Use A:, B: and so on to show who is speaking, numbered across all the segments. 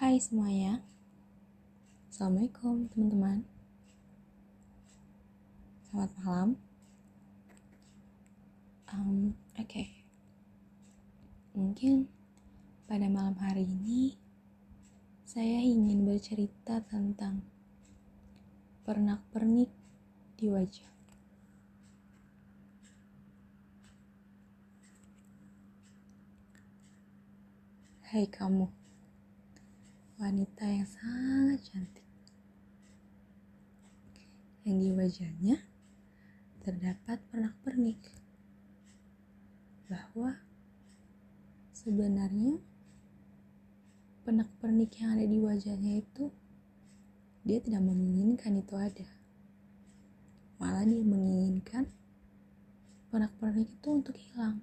A: Hai semuanya, Assalamualaikum teman-teman. Selamat malam. Um, Oke, mungkin pada malam hari ini saya ingin bercerita tentang pernak-pernik di wajah. Hai kamu, wanita yang sangat cantik. Yang di wajahnya terdapat pernak-pernik. Bahwa sebenarnya pernak-pernik yang ada di wajahnya itu dia tidak menginginkan itu ada. Malah dia menginginkan pernak-pernik itu untuk hilang.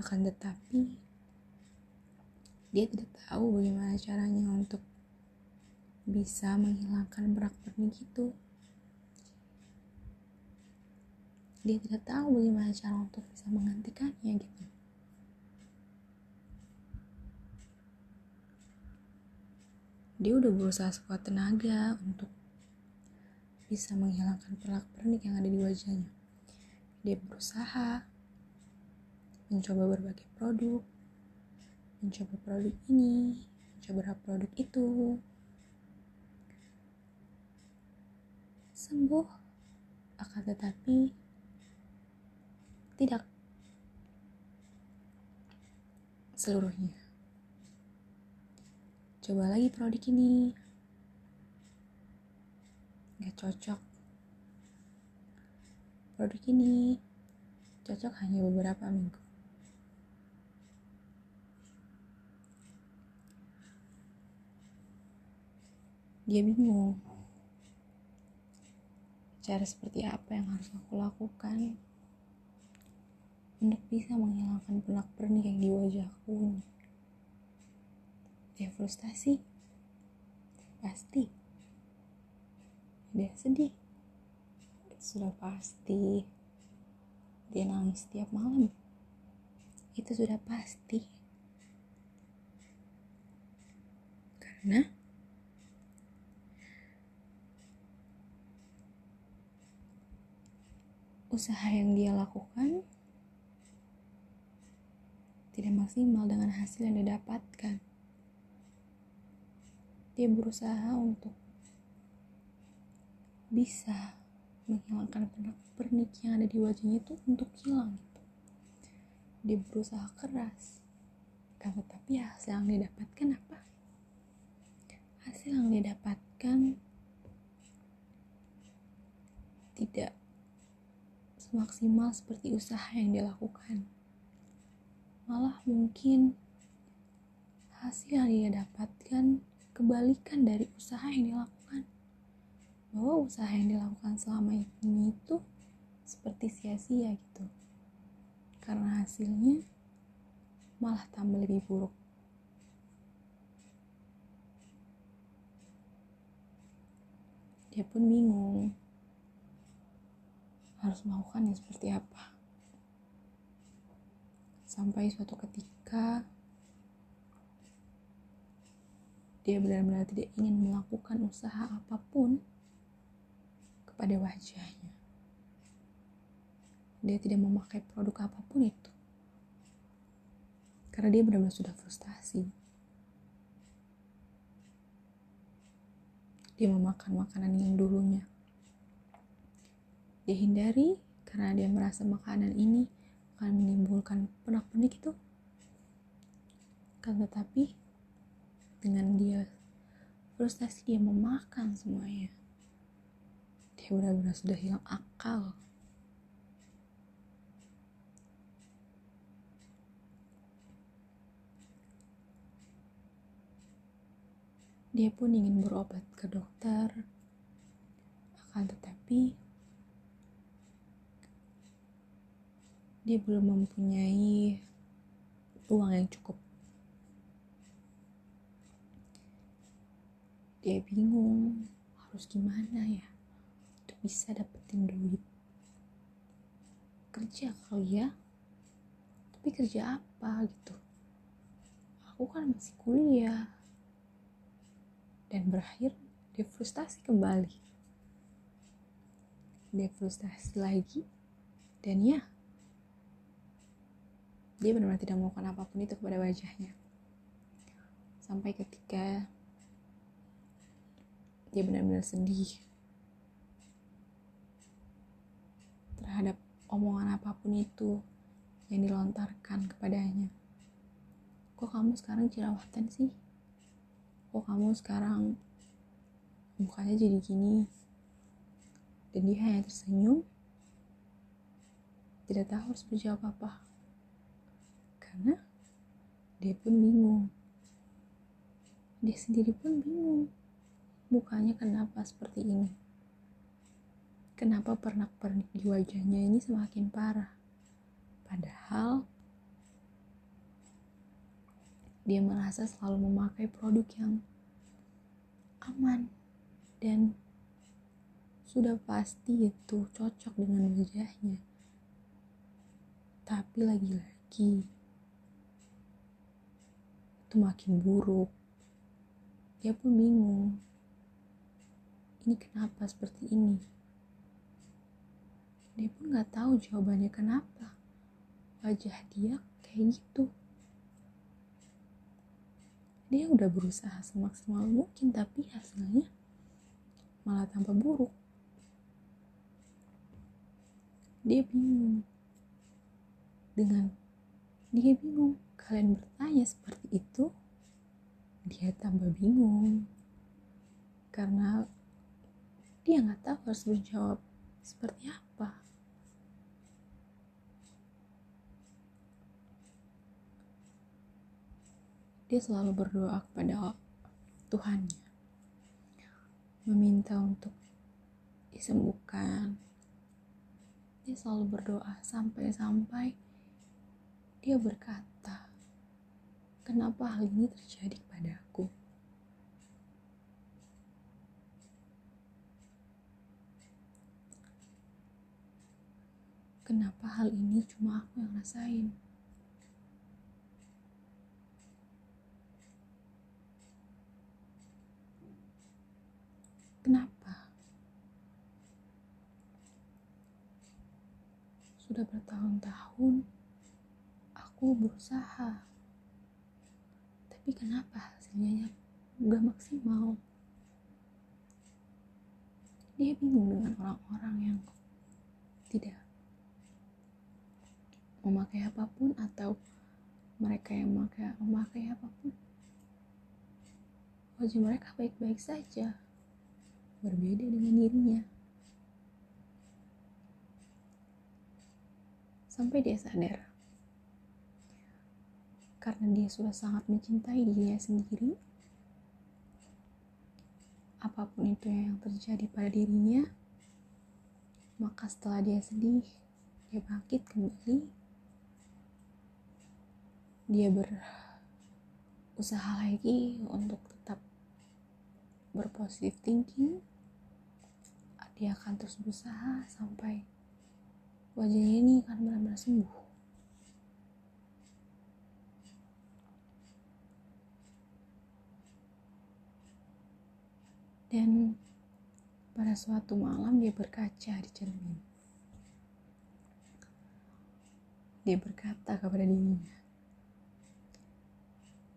A: Akan tetapi, dia tidak tahu bagaimana caranya untuk bisa menghilangkan pernak-pernik itu. Dia tidak tahu bagaimana cara untuk bisa menghentikannya gitu. Dia udah berusaha sekuat tenaga untuk bisa menghilangkan pernak-pernik yang ada di wajahnya. Dia berusaha mencoba berbagai produk, mencoba produk ini, mencoba produk itu. Sembuh, akan tetapi tidak seluruhnya. Coba lagi produk ini, nggak cocok. Produk ini cocok hanya beberapa minggu. Dia bingung. Cara seperti apa yang harus aku lakukan untuk bisa menghilangkan pernak-pernik yang di wajahku dia frustasi. Pasti. Dia sedih. Itu sudah pasti. Dia nangis setiap malam. Itu sudah pasti. Karena usaha yang dia lakukan tidak maksimal dengan hasil yang dia dapatkan. Dia berusaha untuk bisa menghilangkan pernik yang ada di wajahnya itu untuk hilang. Gitu. Dia berusaha keras, tetapi hasil yang dia dapatkan apa? Hasil yang dia dapatkan tidak semaksimal seperti usaha yang dilakukan. Malah mungkin hasil yang dia dapatkan kebalikan dari usaha yang dilakukan. Bahwa usaha yang dilakukan selama ini itu seperti sia-sia gitu. Karena hasilnya malah tambah lebih buruk. Dia pun bingung harus melakukannya seperti apa. Sampai suatu ketika dia benar-benar tidak ingin melakukan usaha apa pun kepada wajahnya. Dia tidak memakai produk apa pun itu. Karena dia benar-benar sudah frustasi. Dia memakan makanan yang dulunya dia hindari karena dia merasa makanan ini akan menimbulkan penak-penik itu. Kan tetapi dengan dia frustasi dia memakan semuanya. Dia benar-benar sudah hilang akal. Dia pun ingin berobat ke dokter, akan tetapi dia belum mempunyai uang yang cukup. Dia bingung harus gimana ya untuk bisa dapetin duit. Kerja kali ya, tapi kerja apa gitu. aku kan masih kuliah dan berakhir dia frustasi kembali dia frustasi lagi dan ya dia benar-benar tidak melakukan apa pun itu kepada wajahnya. Sampai ketika dia benar-benar sedih terhadap omongan apa pun itu yang dilontarkan kepadanya. Kok kamu sekarang jerawatan sih? Kok kamu sekarang mukanya jadi gini? Dan dia hanya tersenyum tidak tahu harus menjawab apa dia pun bingung. Dia sendiri pun bingung. Mukanya kenapa seperti ini? Kenapa pernak-pernik di wajahnya ini semakin parah? Padahal dia merasa selalu memakai produk yang aman dan sudah pasti itu cocok dengan wajahnya. Tapi lagi-lagi itu makin buruk. Dia pun bingung. Ini kenapa seperti ini? Dia pun nggak tahu jawabannya kenapa. Wajah dia kayak gitu. Dia udah berusaha semaksimal mungkin tapi hasilnya malah tambah buruk. Dia bingung. Dengan dia bingung kalian bertanya seperti itu dia tambah bingung karena dia nggak tahu harus menjawab seperti apa. Dia selalu berdoa kepada Tuhannya, meminta untuk disembuhkan. Dia selalu berdoa sampai-sampai dia berkata, "Kenapa hal ini terjadi padaku?" kenapa hal ini cuma aku yang rasain? Kenapa? Sudah bertahun-tahun aku berusaha tapi kenapa hasilnya gak maksimal? Dia bingung dengan orang-orang yang tidak memakai apa pun atau mereka yang memakai, memakai apa pun. Wajah mereka baik-baik saja berbeda dengan dirinya. Sampai dia sadar karena dia sudah sangat mencintai dirinya sendiri apa pun itu yang terjadi pada dirinya maka setelah dia sedih dia bangkit kembali. Dia berusaha lagi untuk tetap berpositif thinking. Dia akan terus berusaha sampai wajahnya ini akan benar-benar sembuh dan pada suatu malam dia berkaca di cermin dia berkata kepada dirinya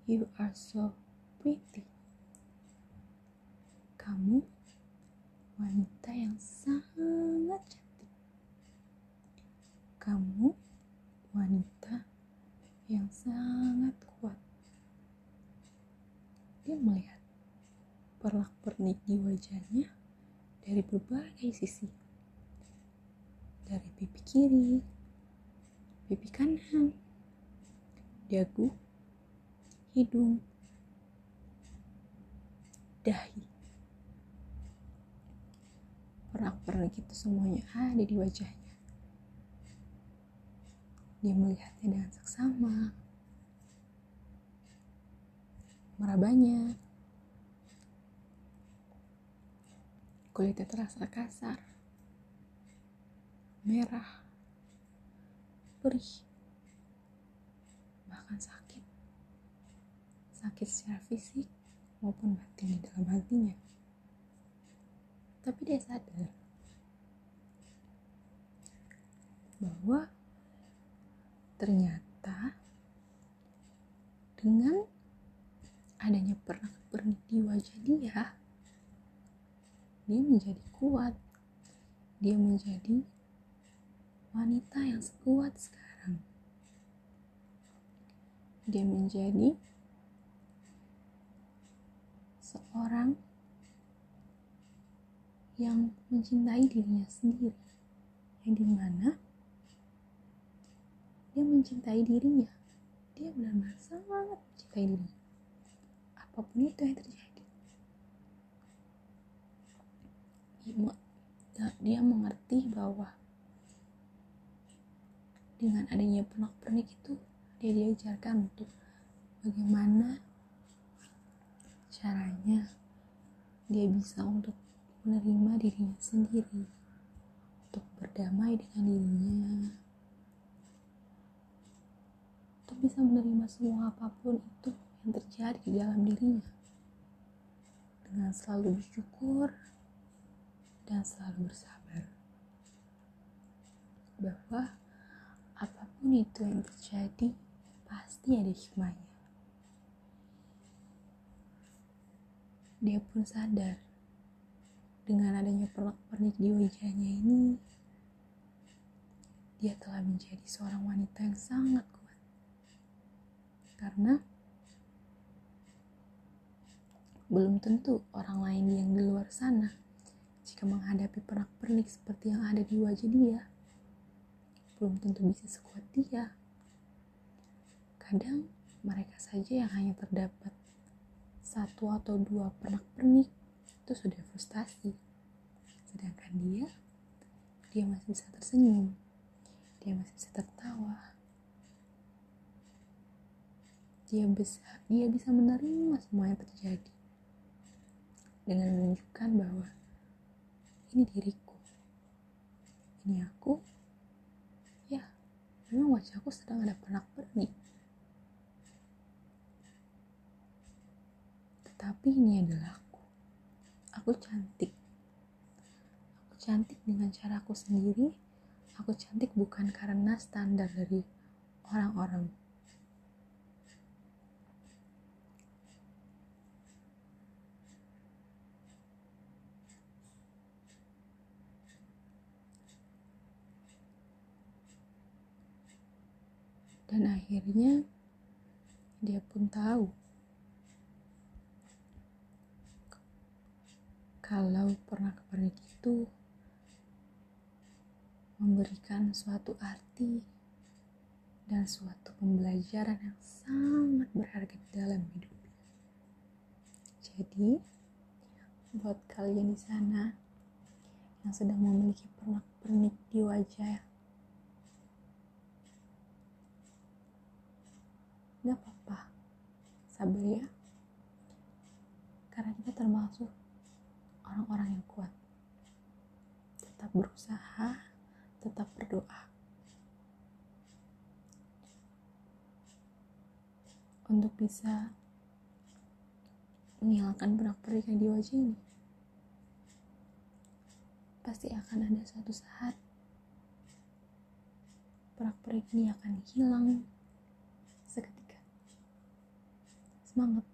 A: You are so pretty. Kamu wanita yang sangat cantik. Kamu wanita yang sangat kuat. Dia melihat perlak-pernik di wajahnya dari berbagai sisi. Dari pipi kiri, pipi kanan, dagu, hidung, dahi. Pernak-pernik itu semuanya ada di wajahnya. Dia melihatnya dengan seksama. Merabanya. Kulitnya terasa kasar. Merah. Perih. Bahkan sakit sakit secara fisik maupun batin di dalam hatinya. Tapi dia sadar bahwa ternyata dengan adanya pernak pernik di wajah dia, dia menjadi kuat. Dia menjadi wanita yang sekuat sekarang. Dia menjadi seorang yang mencintai dirinya sendiri, yang di mana dia mencintai dirinya. Dia benar-benar sangat mencintai dirinya. Apa pun itu yang terjadi. Dia mengerti bahwa dengan adanya pernak-pernik itu dia diajarkan untuk bagaimana caranya dia bisa untuk menerima dirinya sendiri untuk berdamai dengan dirinya. Untuk bisa menerima semua apa pun itu yang terjadi di dalam dirinya. Dengan selalu bersyukur dan selalu bersabar. Bahwa apa pun itu yang terjadi pasti ada hikmahnya. Dia pun sadar dengan adanya pernak-pernik di wajahnya ini dia telah menjadi seorang wanita yang sangat kuat. Karena belum tentu orang lain yang di luar sana jika menghadapi pernak-pernik seperti yang ada di wajah dia belum tentu bisa sekuat dia. Kadang mereka saja yang hanya terdapat satu atau dua pernak-pernik itu sudah frustasi. Sedangkan dia, dia masih bisa tersenyum, dia masih bisa tertawa. Dia bisa, dia bisa menerima semua yang terjadi dengan menunjukkan bahwa ini diriku, ini aku, memang wajahku sedang ada pernak-pernik. Tetapi ini adalah aku. Aku cantik. Aku cantik dengan caraku sendiri. Aku cantik bukan karena standar dari orang-orang. Dan akhirnya dia pun tahu kalau pernak-pernik itu memberikan suatu arti dan suatu pembelajaran yang sangat berharga dalam hidupnya. Jadi, buat kalian di sana yang sedang memiliki pernak-pernik di wajah nggak apa-apa. Sabar ya. Karena kita termasuk orang-orang yang kuat. Tetap berusaha tetap berdoa. Untuk bisa menghilangkan perak-perik yang di wajah ini pasti akan ada suatu saat perak-perik ini akan hilang mga